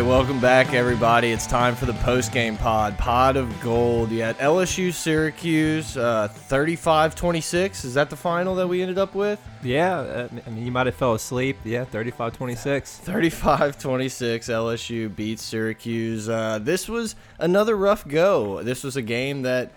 right, welcome back, everybody. It's time for the post game pod, pod of gold. You had LSU Syracuse, uh, 35-26. Is that the final that we ended up with? Yeah, uh, I mean, you might have fell asleep. Yeah, 35-26. 35-26. LSU beats Syracuse. Uh, this was another rough go. This was a game that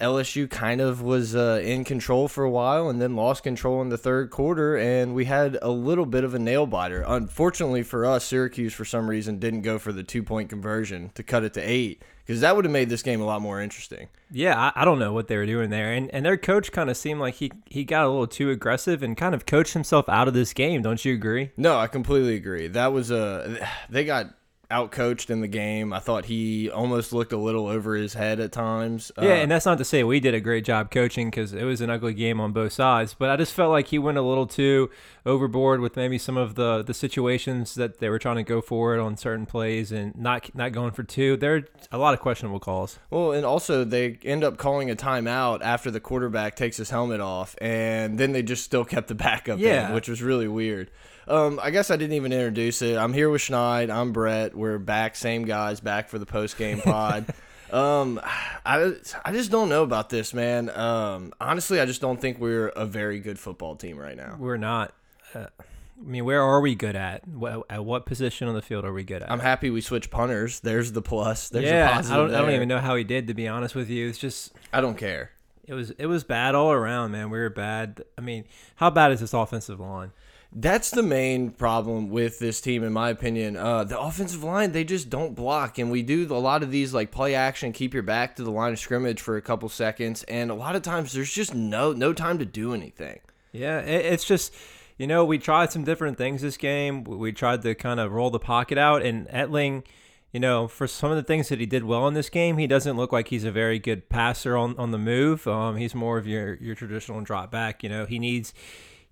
LSU kind of was uh, in control for a while and then lost control in the third quarter, and we had a little bit of a nail biter. Unfortunately for us, Syracuse, for some reason, didn't go for the two point conversion to cut it to eight because that would have made this game a lot more interesting. Yeah, I, I, don't know what they were doing there, and and their coach kind of seemed like he he got a little too aggressive and kind of coached himself out of this game. Don't you agree? No, I completely agree. That was a they got outcoached in the game. I thought he almost looked a little over his head at times. Yeah, uh, and that's not to say we did a great job coaching because it was an ugly game on both sides. But I just felt like he went a little too overboard with maybe some of the the situations that they were trying to go for it on certain plays and not not going for two. There are a lot of questionable calls. Well, and also they end up calling a timeout after the quarterback takes his helmet off, and then they just still kept the backup yeah. in, which was really weird. Um, I guess I didn't even introduce it. I'm here with Schneid. I'm Brett. We're back, same guys, back for the post game pod. um, I I just don't know about this, man. Um, honestly, I just don't think we're a very good football team right now. We're not. Uh, I mean, where are we good at? What, at what position on the field are we good at? I'm happy we switched punters. There's the plus. There's yeah, I don't, I don't even know how he did. To be honest with you, it's just I don't care. It was it was bad all around, man. We were bad. I mean, how bad is this offensive line? That's the main problem with this team, in my opinion. Uh, the offensive line, they just don't block. And we do a lot of these like play action, keep your back to the line of scrimmage for a couple seconds. And a lot of times there's just no no time to do anything. Yeah, it's just, you know, we tried some different things this game. We tried to kind of roll the pocket out. And Etling, you know, for some of the things that he did well in this game, he doesn't look like he's a very good passer on, on the move. Um, he's more of your, your traditional drop back. You know, he needs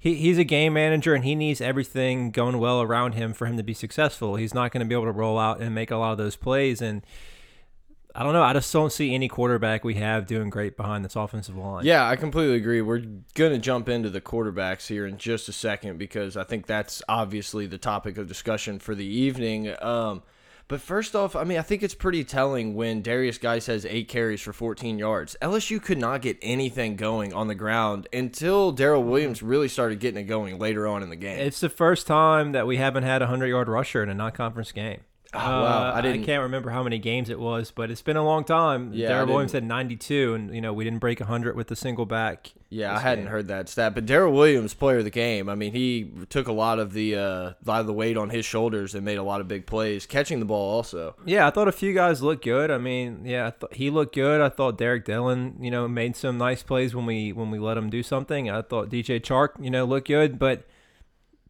he, he's a game manager and he needs everything going well around him for him to be successful. He's not going to be able to roll out and make a lot of those plays. And I don't know. I just don't see any quarterback we have doing great behind this offensive line. Yeah, I completely agree. We're going to jump into the quarterbacks here in just a second because I think that's obviously the topic of discussion for the evening. Um, but first off, I mean, I think it's pretty telling when Darius Guice says eight carries for 14 yards. LSU could not get anything going on the ground until Darrel Williams really started getting it going later on in the game. It's the first time that we haven't had a 100 yard rusher in a non conference game. Oh, wow, I, didn't, I can't remember how many games it was, but it's been a long time. Yeah, Williams had 92, and you know we didn't break 100 with the single back. Yeah, I hadn't game. heard that stat, but Darrel Williams, player of the game. I mean, he took a lot of the uh, lot of the weight on his shoulders and made a lot of big plays, catching the ball also. Yeah, I thought a few guys looked good. I mean, yeah, I he looked good. I thought Derrick Dillon, you know, made some nice plays when we when we let him do something. I thought DJ Chark, you know, looked good, but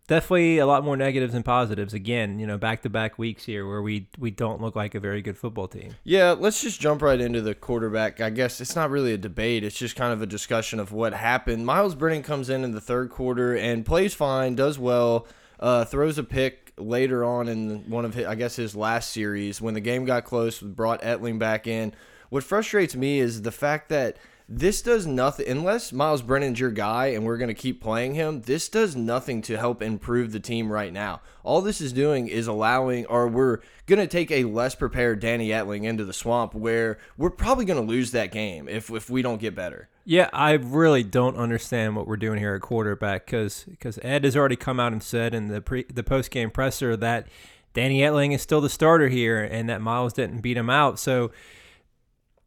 definitely a lot more negatives than positives. Again, you know, back to back weeks here where we we don't look like a very good football team. Yeah, let's just jump right into the quarterback. I guess it's not really a debate; it's just kind of a discussion of what happened. Myles Brennan comes in in the third quarter and plays fine, does well, uh, throws a pick later on in one of his, I guess his last series when the game got close. Brought Etling back in. What frustrates me is the fact that this does nothing unless Myles Brennan's your guy and we're going to keep playing him. This does nothing to help improve the team right now. All this is doing is allowing, or we're going to take a less prepared Danny Etling into the swamp where we're probably going to lose that game if, if we don't get better. Yeah, I really don't understand what we're doing here at quarterback because because Ed has already come out and said in the pre the post game presser that Danny Etling is still the starter here and that Myles didn't beat him out. So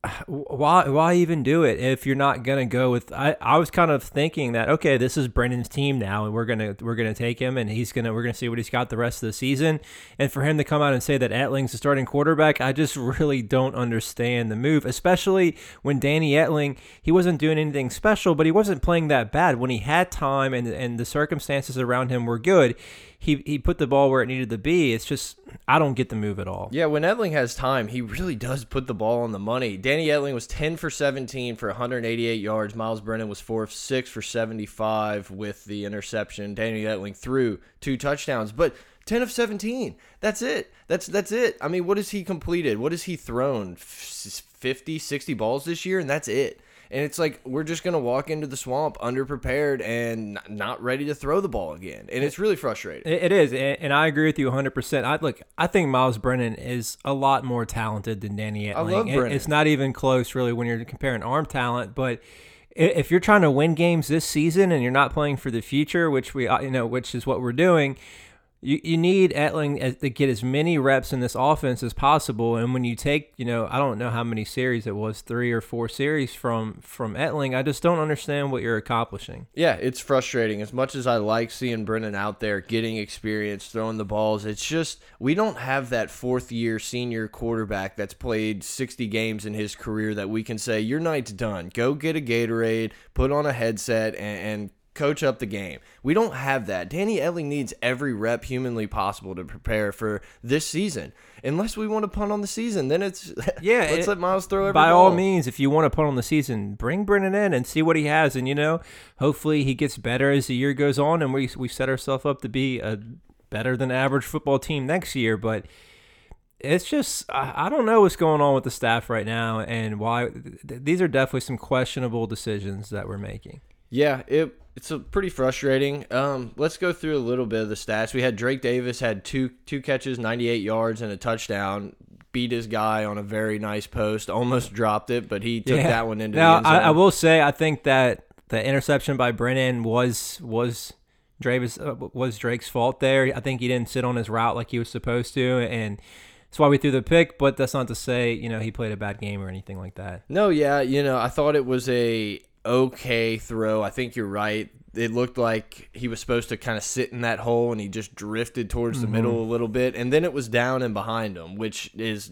why why even do it if you're not gonna go with I, I was kind of thinking that okay this is Brennan's team now and we're gonna we're gonna take him and he's gonna we're gonna see what he's got the rest of the season. And for him to come out and say that Etling's the starting quarterback I just really don't understand the move especially when Danny Etling he wasn't doing anything special but he wasn't playing that bad. When he had time and and the circumstances around him were good he he put the ball where it needed to be. It's just I don't get the move at all. Yeah, when Etling has time, he really does put the ball on the money. Danny Etling was 10 for 17 for 188 yards. Myles Brennan was 4 of 6 for 75 with the interception. Danny Etling threw two touchdowns, but 10 of 17. That's it. That's that's it. I mean, what has he completed? What has he thrown? 50, 60 balls this year and that's it. And it's like we're just going to walk into the swamp underprepared and not ready to throw the ball again. And it's really frustrating. It is, and I agree with you 100%. I look, I think Myles Brennan is a lot more talented than Danny Etling. I love Brennan. It's not even close really when you're comparing arm talent, but if you're trying to win games this season and you're not playing for the future, which we uh, you know, which is what we're doing, you, you need Etling to get as many reps in this offense as possible. And when you take, you know, I don't know how many series it was, three or four series from from Etling, I just don't understand what you're accomplishing. Yeah, it's frustrating. As much as I like seeing Brennan out there getting experience, throwing the balls, it's just we don't have that fourth year senior quarterback that's played 60 games in his career that we can say, your night's done. Go get a Gatorade, put on a headset, and, and coach up the game. We don't have that. Danny Etling needs every rep humanly possible to prepare for this season. Unless we want to punt on the season, then it's yeah. let's it, let Myles throw every By ball. all means, if you want to punt on the season, bring Brennan in and see what he has, and you know, hopefully he gets better as the year goes on, and we we set ourselves up to be a better than average football team next year. But it's just I, don't know what's going on with the staff right now, and why these are definitely some questionable decisions that we're making. Yeah, it it's a pretty frustrating. Um, let's go through a little bit of the stats. We had Drake Davis had two two catches, 98 yards, and a touchdown. Beat his guy on a very nice post. Almost dropped it, but he took yeah. that one into now, the end I, I, will say, I think that the interception by Brennan was was Dravis uh, was Drake's fault there. I think he didn't sit on his route like he was supposed to, and that's why we threw the pick. But that's not to say you know he played a bad game or anything like that. No, yeah, you know I thought it was a okay throw. I think you're right. It looked like he was supposed to kind of sit in that hole and he just drifted towards the mm -hmm. middle a little bit. And then it was down and behind him, which is,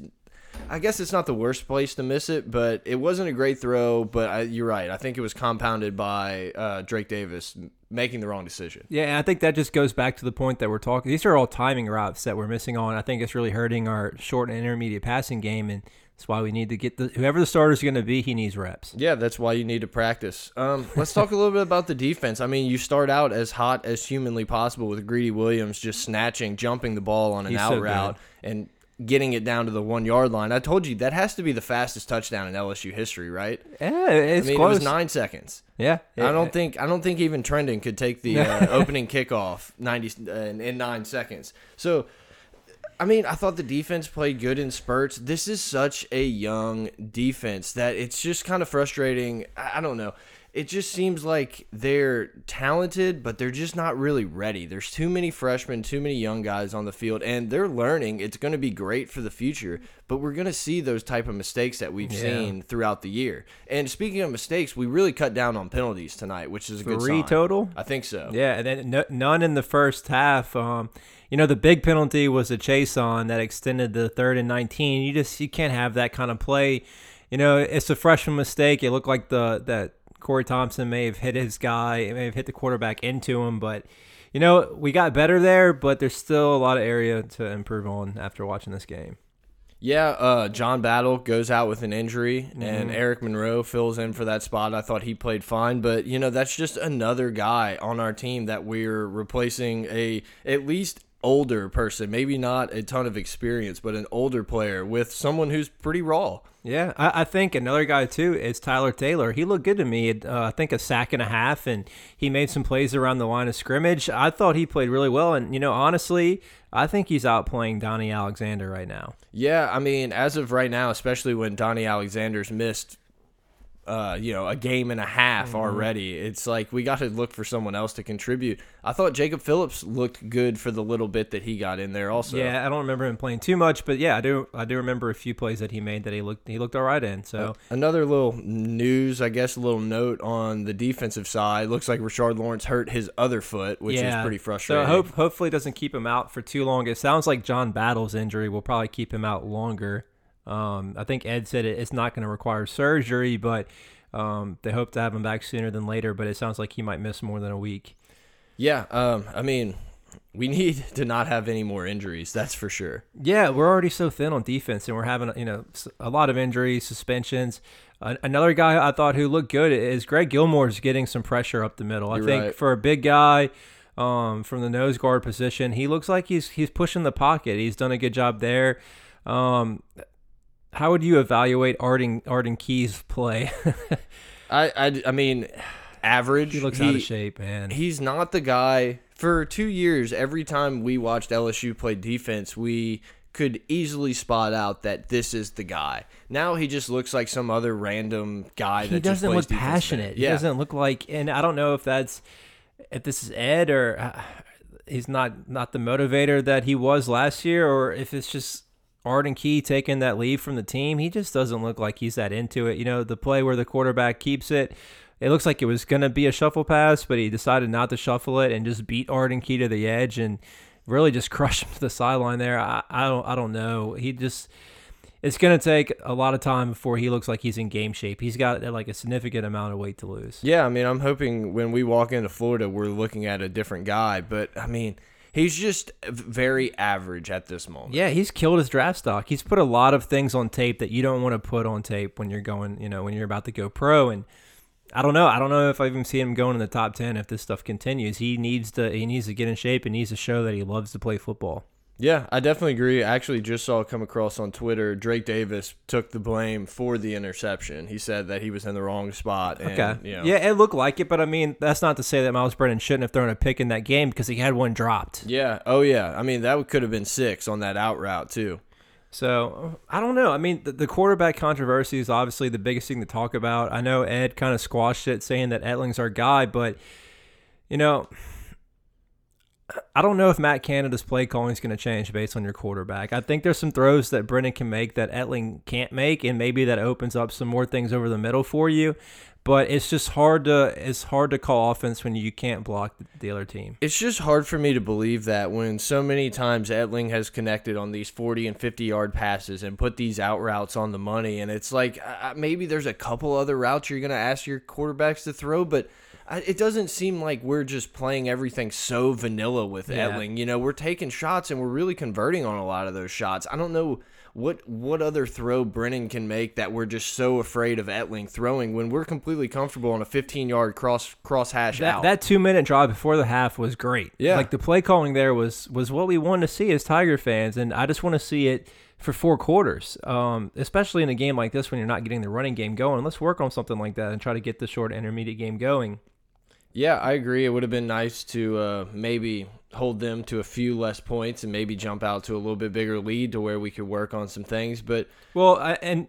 I guess it's not the worst place to miss it, but it wasn't a great throw. But I, you're right. I think it was compounded by uh, Drake Davis making the wrong decision. Yeah, and I think that just goes back to the point that we're talking. These are all timing routes that we're missing on. I think it's really hurting our short and intermediate passing game. And that's why we need to get the whoever the starter is going to be. He needs reps. Yeah, that's why you need to practice. Um, let's talk a little bit about the defense. I mean, you start out as hot as humanly possible with Greedy Williams just snatching, jumping the ball on an He's out so route, and getting it down to the one yard line. I told you that has to be the fastest touchdown in LSU history, right? Yeah, it's I mean, close. It was nine seconds. Yeah, I don't think I don't think even Trindon could take the uh, opening kickoff ninety uh, in nine seconds. So I mean, I thought the defense played good in spurts. This is such a young defense that it's just kind of frustrating. I don't know. It just seems like they're talented, but they're just not really ready. There's too many freshmen, too many young guys on the field, and they're learning. It's going to be great for the future, but we're going to see those type of mistakes that we've yeah. seen throughout the year. And speaking of mistakes, we really cut down on penalties tonight, which is a good Three total? I think so. Yeah, and then none in the first half. Um, you know the big penalty was a Chaisson that extended the third and 19 you just you can't have that kind of play you know it's a freshman mistake it looked like the that corey thompson may have hit his guy may have hit the quarterback into him but you know we got better there but there's still a lot of area to improve on after watching this game yeah, uh, John Battle goes out with an injury, mm -hmm. and Eric Monroe fills in for that spot. I thought he played fine, but you know that's just another guy on our team that we're replacing a at least older person, maybe not a ton of experience, but an older player with someone who's pretty raw. Yeah, I, I think another guy too is Tyler Taylor. He looked good to me. Uh, I think a sack and a half, and he made some plays around the line of scrimmage. I thought he played really well, and you know, honestly, I think he's outplaying Donnie Alexander right now. Yeah, I mean, as of right now, especially when Donnie Alexander's missed uh, you know, a game and a half mm -hmm. already. It's like we got to look for someone else to contribute. I thought Jacob Phillips looked good for the little bit that he got in there. Also, yeah, I don't remember him playing too much, but yeah, I do. I do remember a few plays that he made that he looked he looked all right in. So uh, another little news, I guess, a little note on the defensive side. Looks like Rashard Lawrence hurt his other foot, which yeah. is pretty frustrating. So hope hopefully doesn't keep him out for too long. It sounds like John Battle's injury will probably keep him out longer. Um, I think Ed said it, it's not going to require surgery, but um, they hope to have him back sooner than later, but it sounds like he might miss more than a week. Yeah, um, I mean, we need to not have any more injuries. That's for sure. Yeah, we're already so thin on defense, and we're having you know a lot of injuries, suspensions. Uh, another guy I thought who looked good is Greg Gilmore's getting some pressure up the middle. You're I think right. for a big guy um, from the nose guard position, he looks like he's he's pushing the pocket. He's done a good job there. Um, how would you evaluate Arden Arden Key's play? I, I, I mean, average. He looks out of shape, man. He's not the guy. For two years, every time we watched LSU play defense, we could easily spot out that this is the guy. Now he just looks like some other random guy. he that doesn't plays look passionate. Yeah, He doesn't look like, and I don't know if that's if this is Ed or uh, he's not not the motivator that he was last year, or if it's just Arden Key taking that leave from the team. He just doesn't look like he's that into it. You know, the play where the quarterback keeps it. It looks like it was going to be a shuffle pass, but he decided not to shuffle it and just beat Arden Key to the edge and really just crushed him to the sideline there. I, I don't I don't know. He just it's going to take a lot of time before he looks like he's in game shape. He's got like a significant amount of weight to lose. Yeah, I mean, I'm hoping when we walk into Florida, we're looking at a different guy. But I mean, he's just very average at this moment. Yeah, he's killed his draft stock. He's put a lot of things on tape that you don't want to put on tape when you're going, you know, when you're about to go pro. And I don't know. I don't know if I even see him going in the top ten if this stuff continues. He needs to. He needs to get in shape and needs to show that he loves to play football. Yeah, I definitely agree. I actually just saw it come across on Twitter. Drake Davis took the blame for the interception. He said that he was in the wrong spot. And, Okay. You know, Yeah, it looked like it, but I mean, that's not to say that Myles Brennan shouldn't have thrown a pick in that game because he had one dropped. Yeah. Oh, yeah. I mean, that could have been six on that out route, too. So I don't know. I mean, the, the quarterback controversy is obviously the biggest thing to talk about. I know Ed kind of squashed it, saying that Etling's our guy, but you know, I don't know if Matt Canada's play calling is going to change based on your quarterback. I think there's some throws that Brennan can make that Etling can't make, and maybe that opens up some more things over the middle for you. But it's just hard to it's hard to call offense when you can't block the other team. It's just hard for me to believe that when so many times Etling has connected on these 40 and 50 yard passes and put these out routes on the money. And it's like uh, maybe there's a couple other routes you're going to ask your quarterbacks to throw, but it doesn't seem like we're just playing everything so vanilla with Yeah. Etling. You know, we're taking shots and we're really converting on a lot of those shots. I don't know what what other throw Brennan can make that we're just so afraid of Etling throwing when we're completely comfortable on a 15 yard cross cross hash That out. that two minute drive before the half was great. Yeah. like the play calling there was was what we wanted to see as Tiger fans, and I just want to see it for four quarters. Um, especially in a game like this when you're not getting the running game going. Let's work on something like that and try to get the short intermediate game going. Yeah, I agree. It would have been nice to uh, maybe hold them to a few less points and maybe jump out to a little bit bigger lead to where we could work on some things. But Well, I, and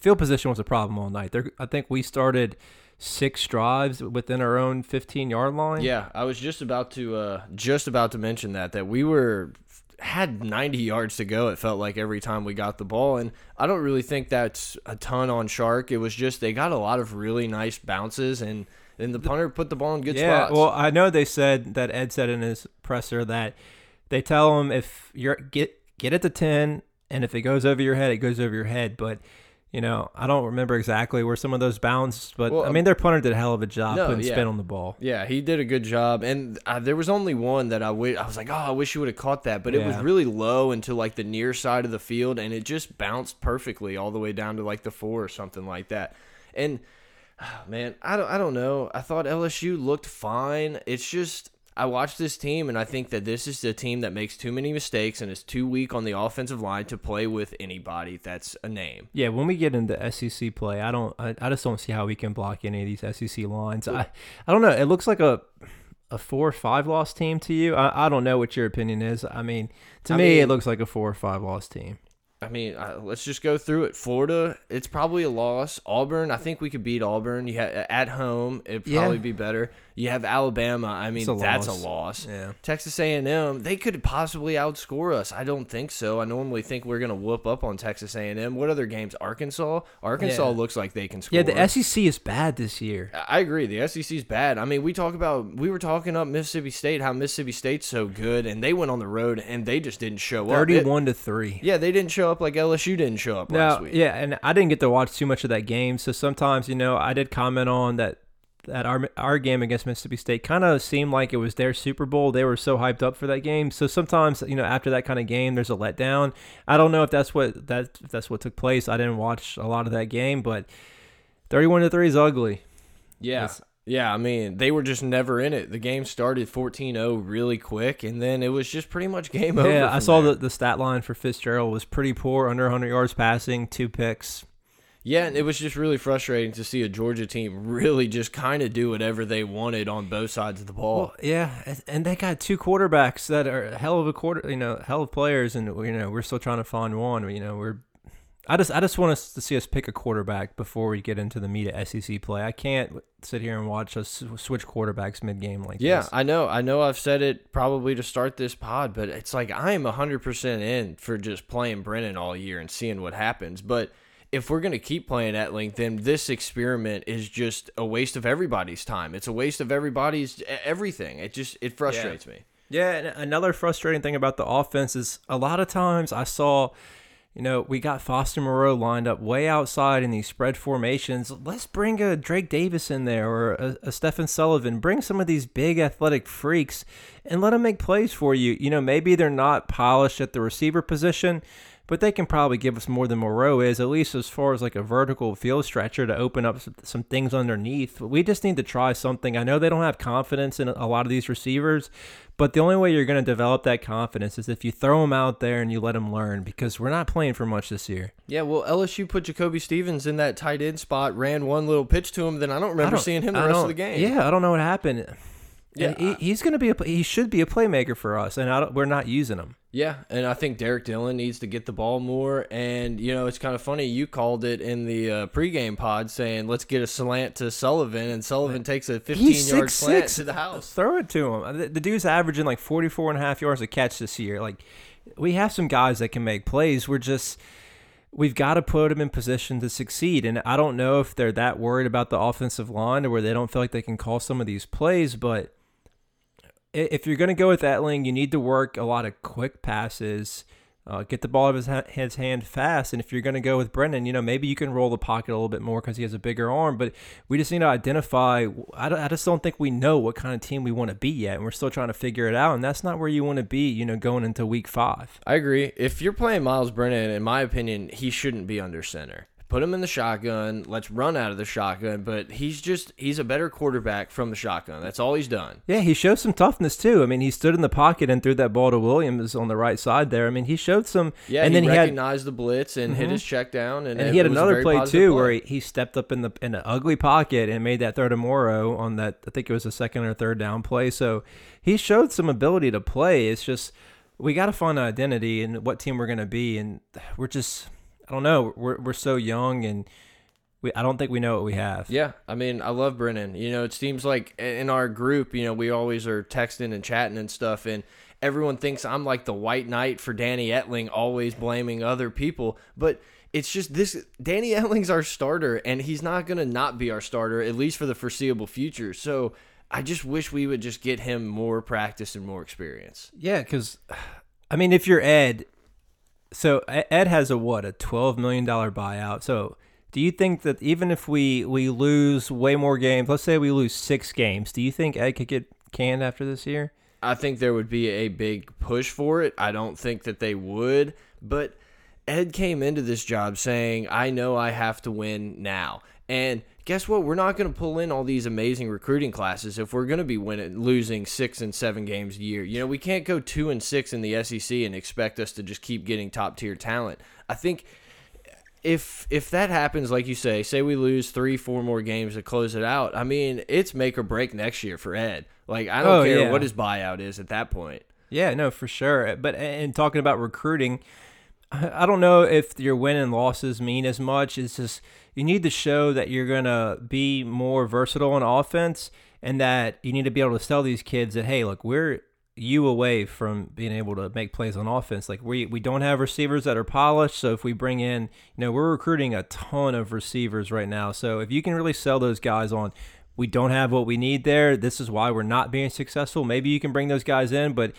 field position was a problem all night. There, I think we started six drives within our own 15 yard line. yeah, I was just about to uh, just about to mention that that we were had 90 yards to go. It felt like every time we got the ball, and I don't really think that's a ton on Chark. It was just they got a lot of really nice bounces and. And the punter put the ball in good yeah, spots. well, I know they said that Ed said in his presser that they tell him if you're get get it to ten, and if it goes over your head, it goes over your head. But you know, I don't remember exactly where some of those bounced, but Well, I mean, their punter did a hell of a job no, putting yeah. spin on the ball. Yeah, he did a good job, and uh, there was only one that I wi- I was like, oh, I wish you would have caught that, but it was really low into like the near side of the field, and it just bounced perfectly all the way down to like the four or something like that. And man, I don't, I don't know. I thought LSU looked fine. It's just I watched this team, and I think that this is a team that makes too many mistakes and is too weak on the offensive line to play with anybody that's a name. Yeah, when we get into SEC play, I don't, I, I just don't see how we can block any of these SEC lines. I, I don't know. It looks like a a four or five loss team to you. I, I don't know what your opinion is. I mean, to I me, mean- it looks like a four or five loss team. I mean, uh, let's just go through it. Florida, it's probably a loss. Auburn, I think we could beat Auburn. You at home, it'd Yeah. probably be better. You have Alabama. I mean, a that's loss. a loss. Yeah. Texas A&M, they could possibly outscore us. I don't think so. I normally think we're gonna whoop up on Texas A&M. What other games? Arkansas. Arkansas Yeah. looks like they can score. Yeah, the SEC is bad this year. I agree. The SEC is bad. I mean, we talk about we were talking up Mississippi State, how Mississippi State's so good, and they went on the road and they just didn't show up. Thirty-one to three. yeah, they didn't show up like LSU didn't show up last week. yeah, and I didn't get to watch too much of that game, so sometimes you know I did comment on that. That our our game against Mississippi State kind of seemed like it was their Super Bowl. They were so hyped up for that game. So sometimes you know after that kind of game, there's a letdown. I don't know if that's what that if that's what took place. I didn't watch a lot of that game, but thirty-one to three is ugly. Yeah. It's- Yeah, I mean, they were just never in it. The game started 14-0 really quick, and then it was just pretty much game over. Yeah, I saw the the stat line for Fitzgerald was pretty poor, under 100 yards passing, two picks. Yeah, and it was just really frustrating to see a Georgia team really just kind of do whatever they wanted on both sides of the ball. Well, yeah, and they got two quarterbacks that are hell of a quarter, you know, hell of players, and you know we're still trying to find one. You know, we're I just I just want us to see us pick a quarterback before we get into the meat of SEC play. I can't sit here and watch us switch quarterbacks mid game like this. yeah, this. I know. I know I've said it probably to start this pod, but it's like I am 100% in for just playing Brennan all year and seeing what happens. But if we're going to keep playing Etling, then this experiment is just a waste of everybody's time. It's a waste of everybody's everything. It just it frustrates yeah. me. Yeah, and another frustrating thing about the offense is a lot of times I saw you know, we got Foster Moreau lined up way outside in these spread formations. Let's bring a Drake Davis in there or a, a Stephen Sullivan. Bring some of these big athletic freaks and let them make plays for you. You know, maybe they're not polished at the receiver position, but they can probably give us more than Moreau is, at least as far as like a vertical field stretcher to open up some, some things underneath. We just need to try something. I know they don't have confidence in a lot of these receivers, but the only way you're going to develop that confidence is if you throw them out there and you let them learn because we're not playing for much this year. Yeah, well, LSU put Jacoby Stevens in that tight end spot, ran one little pitch to him, then I don't remember I don't, seeing him the rest of the game. Yeah, I don't know what happened. Yeah, he, he's going to be a he should be a playmaker for us, and we're not using him. Yeah, and I think Derrick Dillon needs to get the ball more. And you know, it's kind of funny. You called it in the uh, pregame pod saying, "Let's get a slant to Sullivan," and Sullivan takes a 15-yard slant six. to the house. Throw it to him. The, the dude's averaging like 44 and a half yards a catch this year. Like, we have some guys that can make plays. We're just we've got to put them in position to succeed. And I don't know if they're that worried about the offensive line or where they don't feel like they can call some of these plays, but if you're going to go with Etling, you need to work a lot of quick passes, uh, get the ball out of his, his hand fast. And if you're going to go with Brennan, you know, maybe you can roll the pocket a little bit more because he has a bigger arm. But we just need to identify. I, I just don't think we know what kind of team we want to be yet. And we're still trying to figure it out. And that's not where you want to be, you know, going into week five. I agree. If you're playing Myles Brennan, in my opinion, he shouldn't be under center put him in the shotgun. Let's run out of the shotgun. But he's just he's a better quarterback from the shotgun. That's all he's done. Yeah, he showed some toughness too. I mean, he stood in the pocket and threw that ball to Williams on the right side there. I mean, he showed some. Yeah, and he then he recognized the blitz and mm -hmm. hit mm-hmm. his check down, and, and he had another play too play. where he, he stepped up in the in an ugly pocket and made that throw to Moreau on that. I think it was a second or third down play. So he showed some ability to play. It's just we got to find an identity and what team we're going to be, and we're just I don't know. We're we're so young and we, I don't think we know what we have. Yeah, I mean, I love Brennan. You know, it seems like in our group, you know, we always are texting and chatting and stuff, and everyone thinks I'm like the white knight for Danny Etling, always blaming other people. But it's just this Danny Etling's our starter, and he's not going to not be our starter, at least for the foreseeable future. So I just wish we would just get him more practice and more experience. Yeah, because, I mean, if you're Ed, so Ed has a what, a $12 million buyout. So do you think that even if we we lose way more games, let's say we lose six games, do you think Ed could get canned after this year? I think there would be a big push for it. I don't think that they would, but Ed came into this job saying, "I know I have to win now." And guess what? We're not going to pull in all these amazing recruiting classes if we're going to be winning, losing six and seven games a year. You know, we can't go two and six in the SEC and expect us to just keep getting top tier talent. I think if if that happens, like you say, say we lose three, four more games to close it out. I mean, it's make or break next year for Ed. Like I don't oh, care yeah. what his buyout is at that point. Yeah, no, for sure. But and talking about recruiting, I don't know if your win and losses mean as much. It's just you need to show that you're gonna be more versatile on offense, and that you need to be able to tell these kids that hey, look, we're you away from being able to make plays on offense. Like we we don't have receivers that are polished, so if we bring in, you know, we're recruiting a ton of receivers right now. So if you can really sell those guys on we don't have what we need there. This is why we're not being successful. Maybe you can bring those guys in, but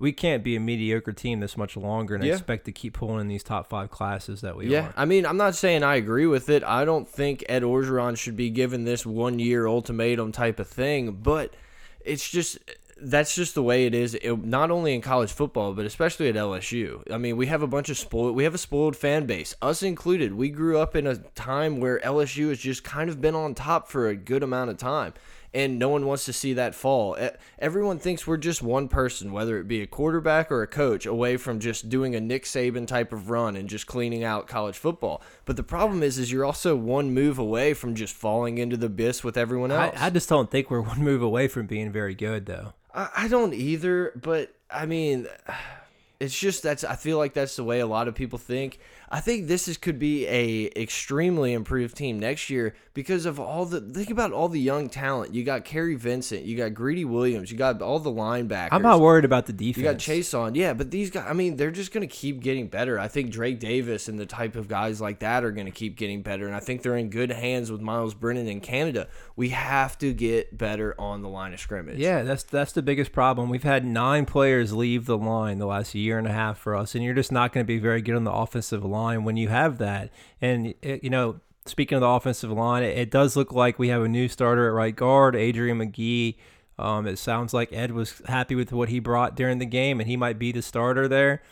we can't be a mediocre team this much longer and yeah. expect to keep pulling in these top five classes that we yeah. are. I mean, I'm not saying I agree with it. I don't think Ed Orgeron should be given this one year ultimatum type of thing, but it's just that's just the way it is. It, not only in college football, but especially at LSU. I mean, we have a bunch of spoiled. We have a spoiled fan base, us included. We grew up in a time where LSU has just kind of been on top for a good amount of time, and no one wants to see that fall. Everyone thinks we're just one person, whether it be a quarterback or a coach, away from just doing a Nick Saban type of run and just cleaning out college football. But the problem is, is you're also one move away from just falling into the abyss with everyone else. I, I just don't think we're one move away from being very good, though. I, I don't either, but I mean, it's just that's I feel like that's the way a lot of people think. I think this is could be a extremely improved team next year because of all the think about all the young talent. You got Kary Vincent, you got Greedy Williams, you got all the linebackers. I'm not worried about the defense. You got Chaisson, yeah, but these guys, I mean, they're just going to keep getting better. I think Drake Davis and the type of guys like that are going to keep getting better, and I think they're in good hands with Myles Brennan in Canada. We have to get better on the line of scrimmage. Yeah, that's that's the biggest problem. We've had nine players leave the line the last year and a half for us, and you're just not going to be very good on the offensive line line when you have that. And, it, you know, speaking of the offensive line, it, it, does look like we have a new starter at right guard, Adrian Magee. Um, it sounds like Ed was happy with what he brought during the game, and he might be the starter there.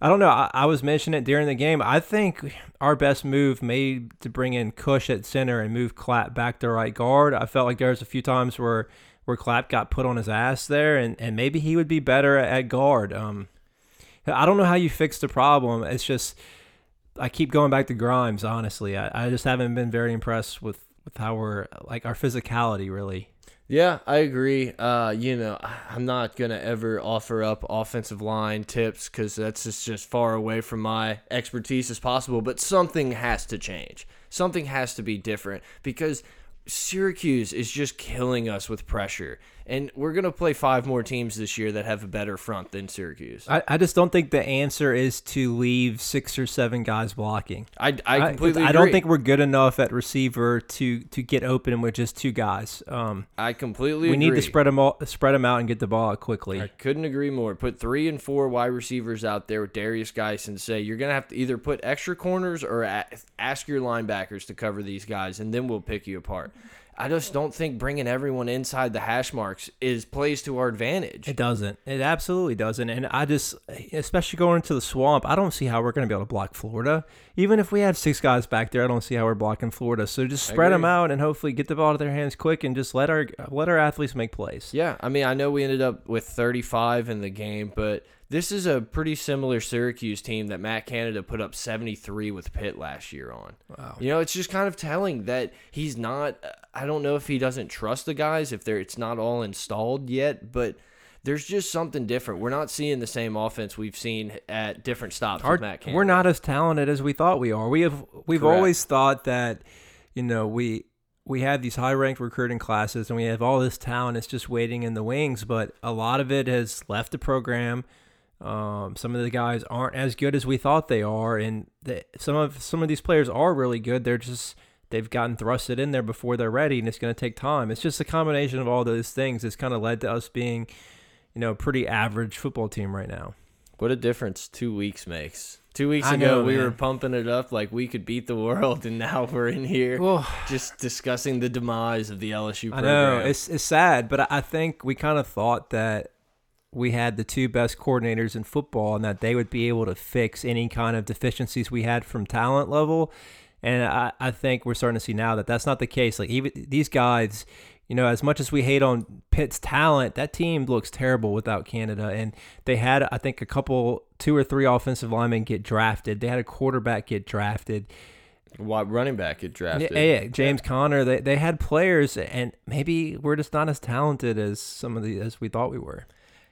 I don't know. I, I, was mentioning it during the game. I think our best move made to bring in Cush at center and move Clapp back to right guard. I felt like there was a few times where where Clapp got put on his ass there, and, and maybe he would be better at guard. Um, I don't know how you fix the problem. It's just I keep going back to Grimes. Honestly, I, I just haven't been very impressed with with how we're like our physicality really. Yeah, I agree. Uh, you know, I'm not gonna ever offer up offensive line tips because that's just, just far away from my expertise as possible. But something has to change. Something has to be different because Syracuse is just killing us with pressure. And we're going to play five more teams this year that have a better front than Syracuse. I, I just don't think the answer is to leave six or seven guys blocking. I, I completely I, I don't think we're good enough at receiver to to get open with just two guys. Um, I completely agree. We agree. need to spread them, all, spread them out and get the ball out quickly. I couldn't agree more. Put three and four wide receivers out there with Darius Guice and say you're going to have to either put extra corners or ask your linebackers to cover these guys, and then we'll pick you apart. I just don't think bringing everyone inside the hash marks is plays to our advantage. It doesn't. It absolutely doesn't. And I just, especially going into the swamp, I don't see how we're going to be able to block Florida. Even if we had six guys back there, I don't see how we're blocking Florida. So just spread them out and hopefully get the ball to their hands quick and just let our let our athletes make plays. Yeah, I mean, I know we ended up with 35 in the game, but this is a pretty similar Syracuse team that Matt Canada put up 73 with Pitt last year on. Wow. You know, it's just kind of telling that he's not I don't know if he doesn't trust the guys if they're it's not all installed yet, but there's just something different. We're not seeing the same offense we've seen at different stops Our, with Matt Canada. We're not as talented as we thought we are. We have we've Correct. always thought that you know, we we have these high ranked recruiting classes and we have all this talent it's just waiting in the wings, but a lot of it has left the program um, some of the guys aren't as good as we thought they are, and the, some of some of these players are really good. They're just they've gotten thrusted in there before they're ready, and it's going to take time. It's just a combination of all those things that's kind of led to us being, you know, a pretty average football team right now. What a difference two weeks makes. Two weeks I ago, know, we were pumping it up like we could beat the world, and now we're in here well, just discussing the demise of the LSU program. I know it's it's sad, but I think we kind of thought that we had the two best coordinators in football and that they would be able to fix any kind of deficiencies we had from talent level. And I, I think we're starting to see now that that's not the case. Like even these guys, you know, as much as we hate on Pitt's talent, that team looks terrible without Canada. And they had, I think, a couple, two or three offensive linemen get drafted. They had a quarterback get drafted. What running back get drafted? Yeah, yeah James yeah. Conner. They they had players, and maybe we're just not as talented as some of the as we thought we were.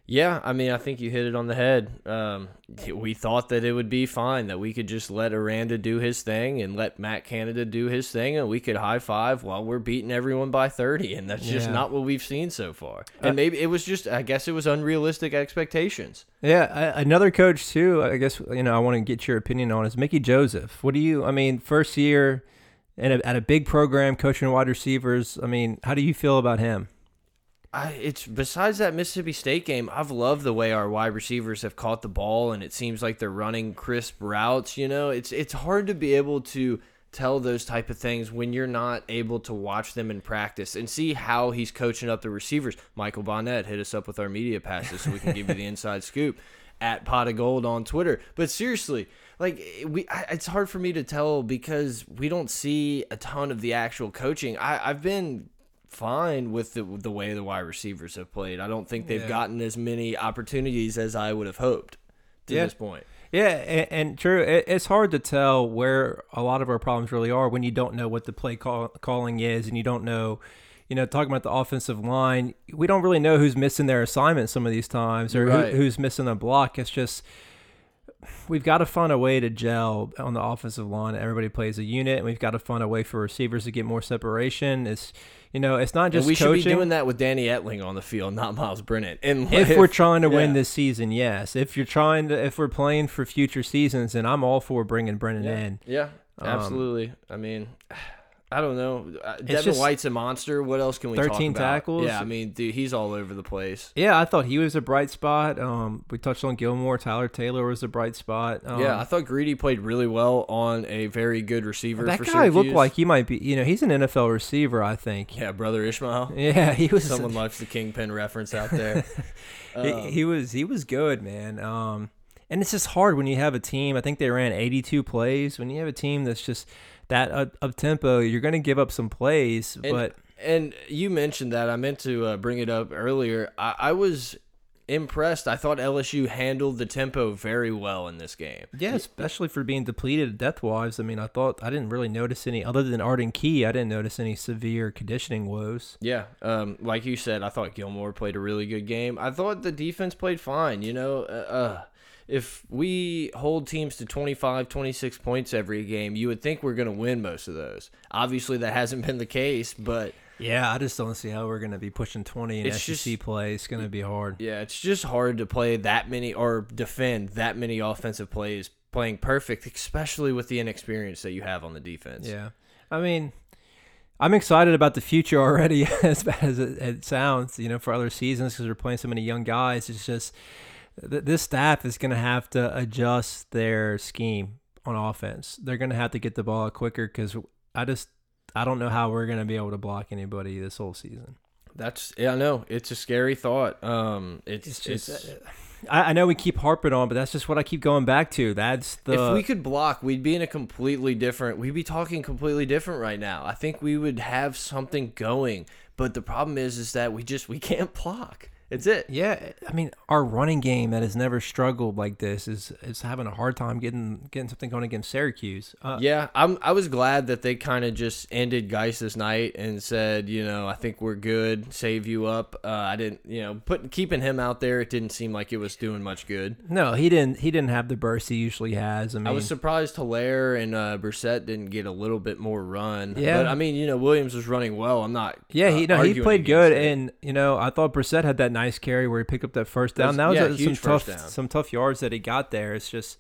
Yeah, I mean, I think you hit it on the head. Um, we thought that it would be fine that we could just let Aranda do his thing and let Matt Canada do his thing, and we could high five while we're beating everyone by thirty, and that's just not what we've seen so far. And uh, maybe it was just, I guess, it was unrealistic expectations. Yeah, another coach too. I guess you know I want to get your opinion on is Mickey Joseph. What do you? I mean, first year and at a big program coaching wide receivers. I mean, how do you feel about him? I, it's besides that Mississippi State game, I've loved the way our wide receivers have caught the ball, and it seems like they're running crisp routes. You know, it's it's hard to be able to tell those type of things when you're not able to watch them in practice and see how he's coaching up the receivers. Michael Bonnet hit us up with our media passes so we can give you the inside scoop at pot of gold on Twitter. But seriously, like eh, we, I, it's hard for me to tell because we don't see a ton of the actual coaching. I, I've been fine with the the way the wide receivers have played. I don't think they've Yeah. gotten as many opportunities as I would have hoped to Yeah. this point. Yeah, and, and true. It, it's hard to tell where a lot of our problems really are when you don't know what the play call, calling is, and you don't know, you know, talking about the offensive line. We don't really know who's missing their assignment some of these times, or Right. who, who's missing a block. It's just we've got to find a way to gel on the offensive line. Everybody plays a unit, and we've got to find a way for receivers to get more separation. It's you know, it's not And just we should be doing that with Danny Etling on the field, not Myles Brennan. And if we're trying to win this season, yes. If you're trying to, if we're playing for future seasons, then I'm all for bringing Brennan yeah, in. yeah, Um, absolutely. I mean, I don't know. Uh, Devin just White's a monster. What else can we talk 13 about? tackles. Yeah, I mean, dude, he's all over the place. Yeah, I thought he was a bright spot. Um, we touched on Gilmore. Tyler Taylor was a bright spot. Um, yeah, I thought Greedy played really well on a very good receiver. that for guy looked like he might be. You know, he's an NFL receiver. I think. yeah, brother Ishmael. Yeah, he was. Someone likes the kingpin reference out there. he, Um, he was he was good, man. Um, and it's just hard when you have a team. I think they ran 82 plays. When you have a team that's just that up, up tempo, you're going to give up some plays. And- but And you mentioned that. I meant to uh, bring it up earlier. I, I was impressed. I thought LSU handled the tempo very well in this game. yeah, especially for being depleted depth wise. I mean, I thought I didn't really notice any other than Arden Key. I didn't notice any severe conditioning woes. Yeah, um, like you said, I thought Gilmore played a really good game. I thought the defense played fine. You know, uh, uh, if we hold teams to 25, 26 points every game, you would think we're going to win most of those. Obviously, that hasn't been the case, but Yeah, I just don't see how we're going to be pushing 20 in It's SEC just- play. It's going to be hard. yeah, it's just hard to play that many or defend that many offensive plays playing perfect, especially with the inexperience that you have on the defense. Yeah. I mean, I'm excited about the future already, as bad as it, it sounds, you know, for other seasons because we're playing so many young guys. It's just th- this staff is going to have to adjust their scheme on offense. They're going to have to get the ball quicker because I just, I don't know how we're going to be able to block anybody this whole season. That's yeah, I know. It's a scary thought. Um, it's It's it's, just, I, I know we keep harping on, but that's just what I keep going back to. That's the. if we could block, we'd be in a completely different. We'd be talking completely different right now. I think we would have something going, but the problem is, is that we just we can't block. It's it. Yeah, I mean, our running game that has never struggled like this is is having a hard time getting getting something going against Syracuse. Uh, Yeah, I'm. I was glad that they kind of just ended Guice this night and said, you know, I think we're good. Save you up. Uh, I didn't, you know, put keeping him out there. It didn't seem like it was doing much good. No, he didn't. He didn't have the burst he usually has. I mean, I was surprised Helaire and uh, Brossette didn't get a little bit more run. Yeah. but I mean, you know, Williams was running well. I'm not. yeah, he uh, no, he played good, it. and you know, I thought Brossette had that nice carry where he picked up that first down. That's- That was yeah, a, some tough down. some tough yards that he got there. It's just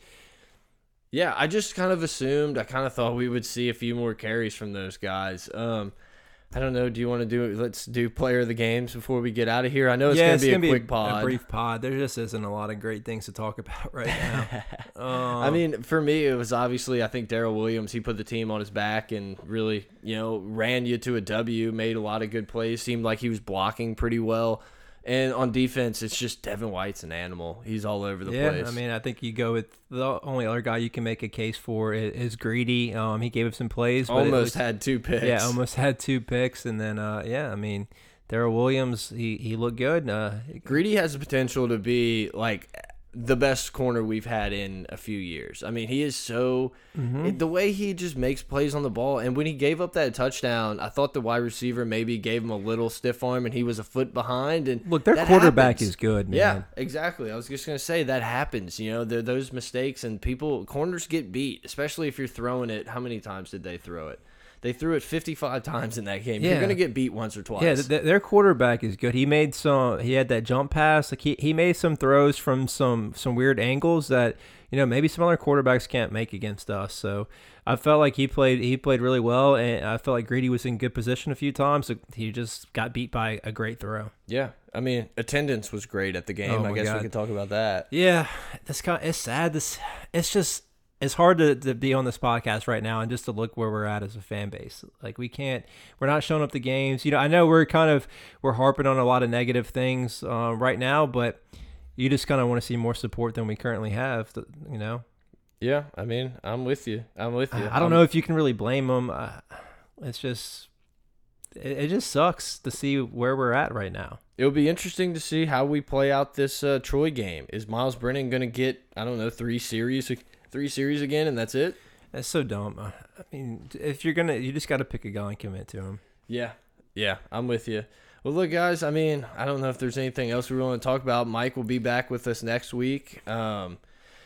Yeah, I just kind of assumed. I kind of thought we would see a few more carries from those guys. Um, I don't know. Do you want to do? Let's do player of the games before we get out of here. I know it's yeah, gonna it's be gonna a quick be pod. a brief pod. There just isn't a lot of great things to talk about right now. um, I mean, for me, it was obviously I think Darrel Williams. He put the team on his back and really, you know, ran you to a W. Made a lot of good plays. Seemed like he was blocking pretty well. And on defense, it's just Devin White's an animal. He's all over the yeah, place. I mean, I think you go with the only other guy you can make a case for is, Greedy. Um, he gave up some plays, but almost was- had two picks. Yeah, almost had two picks, and then uh, yeah, I mean, Darrel Williams, he he looked good. Uh, Greedy has the potential to be like the best corner we've had in a few years. I mean, he is so Mm-hmm. it- the way he just makes plays on the ball. And when he gave up that touchdown, I thought the wide receiver maybe gave him a little stiff arm, and he was a foot behind. And look, their quarterback happens. is good, man. Yeah, exactly. I was just gonna say that happens. You know, those mistakes, and people corners get beat, especially if you're throwing it. How many times did they throw it? They threw it 55 times in that game. You're gonna get beat once or twice. Yeah, th- th- their quarterback is good. He made some. He had that jump pass. Like he, he made some throws from some some weird angles that you know maybe some other quarterbacks can't make against us. So I felt like he played he played really well, and I felt like Greedy was in good position a few times. So he just got beat by a great throw. Yeah, I mean, attendance was great at the game. Oh I guess God. we could talk about that. Yeah, that's kind. Of, it's sad. This it's just it's hard to, to be on this podcast right now and just to look where we're at as a fan base. Like we can't, we're not showing up the games. You know, I know we're kind of we're harping on a lot of negative things uh, right now, but you just kind of want to see more support than we currently have. th- You know, Yeah, I mean, I'm with you. I'm with you. I don't know if you can really blame them. Uh, it's just it, it just sucks to see where we're at right now. It'll be interesting to see how we play out this uh, Troy game. Is Myles Brennan going to get I don't know three series, three series again, and that's it? That's so dumb. I mean, if you're gonna, you just got to pick a guy and commit to him. Yeah, yeah, I'm with you. Well, look, guys. I mean, I don't know if there's anything else we want to talk about. Mike will be back with us next week. Um,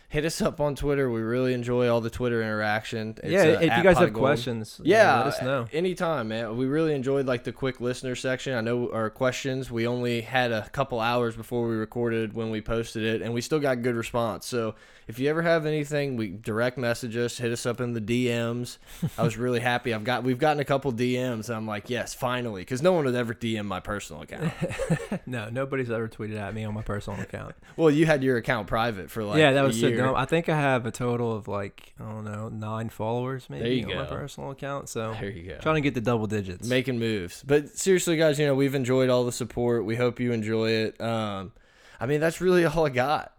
hit us up on Twitter. We really enjoy all the Twitter interaction. It's, yeah, uh, if you guys have questions, yeah, let us know. Anytime, man. We really enjoyed like the quick listener section. I know our questions. We only had a couple hours before we recorded when we posted it, and we still got good response. So if you ever have anything, we direct message us, hit us up in the DMs. I was really happy. I've got we've gotten a couple DMs. I'm like, yes, finally, because no one would ever DM my personal account. no, nobody's ever tweeted at me on my personal account. well, you had your account private for like yeah, that was so dumb. I think I have a total of like I don't know nine followers maybe on go. my personal account. So there you go, trying to get the double digits, making moves. But seriously, guys, you know we've enjoyed all the support. We hope you enjoy it. Um, I mean that's really all I got.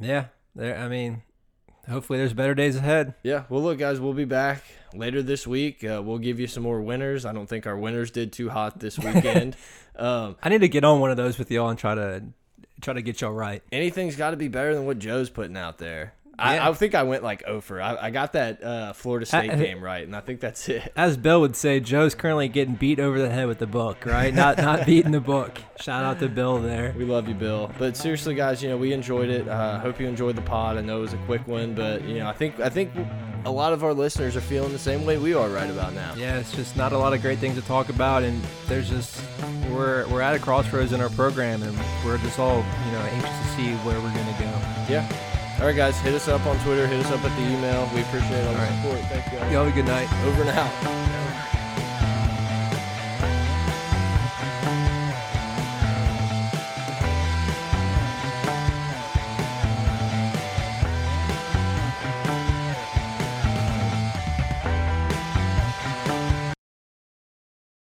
Yeah, there. I mean, hopefully there's better days ahead. Yeah. Well, look, guys, we'll be back later this week. Uh, we'll give you some more winners. I don't think our winners did too hot this weekend. um, I need to get on one of those with y'all and try to try to get y'all right. Anything's got to be better than what Joe's putting out there. I, I, think I went like over. I, I got that uh, Florida State I, game right, and I think that's it. As Bill would say, Joe's currently getting beat over the head with the book, right? Not not beating the book. Shout out to Bill there. We love you, Bill. But seriously, guys, you know we enjoyed it. Uh, hope you enjoyed the pod. I know it was a quick one, but you know I think I think a lot of our listeners are feeling the same way we are right about now. Yeah, it's just not a lot of great things to talk about, and there's just we're we're at a crossroads in our program, and we're just all you know anxious to see where we're gonna go. Yeah. All right, guys, hit us up on Twitter. Hit us up at the email. We appreciate all the all support. Thank you. Y'all have a good night. Over and out.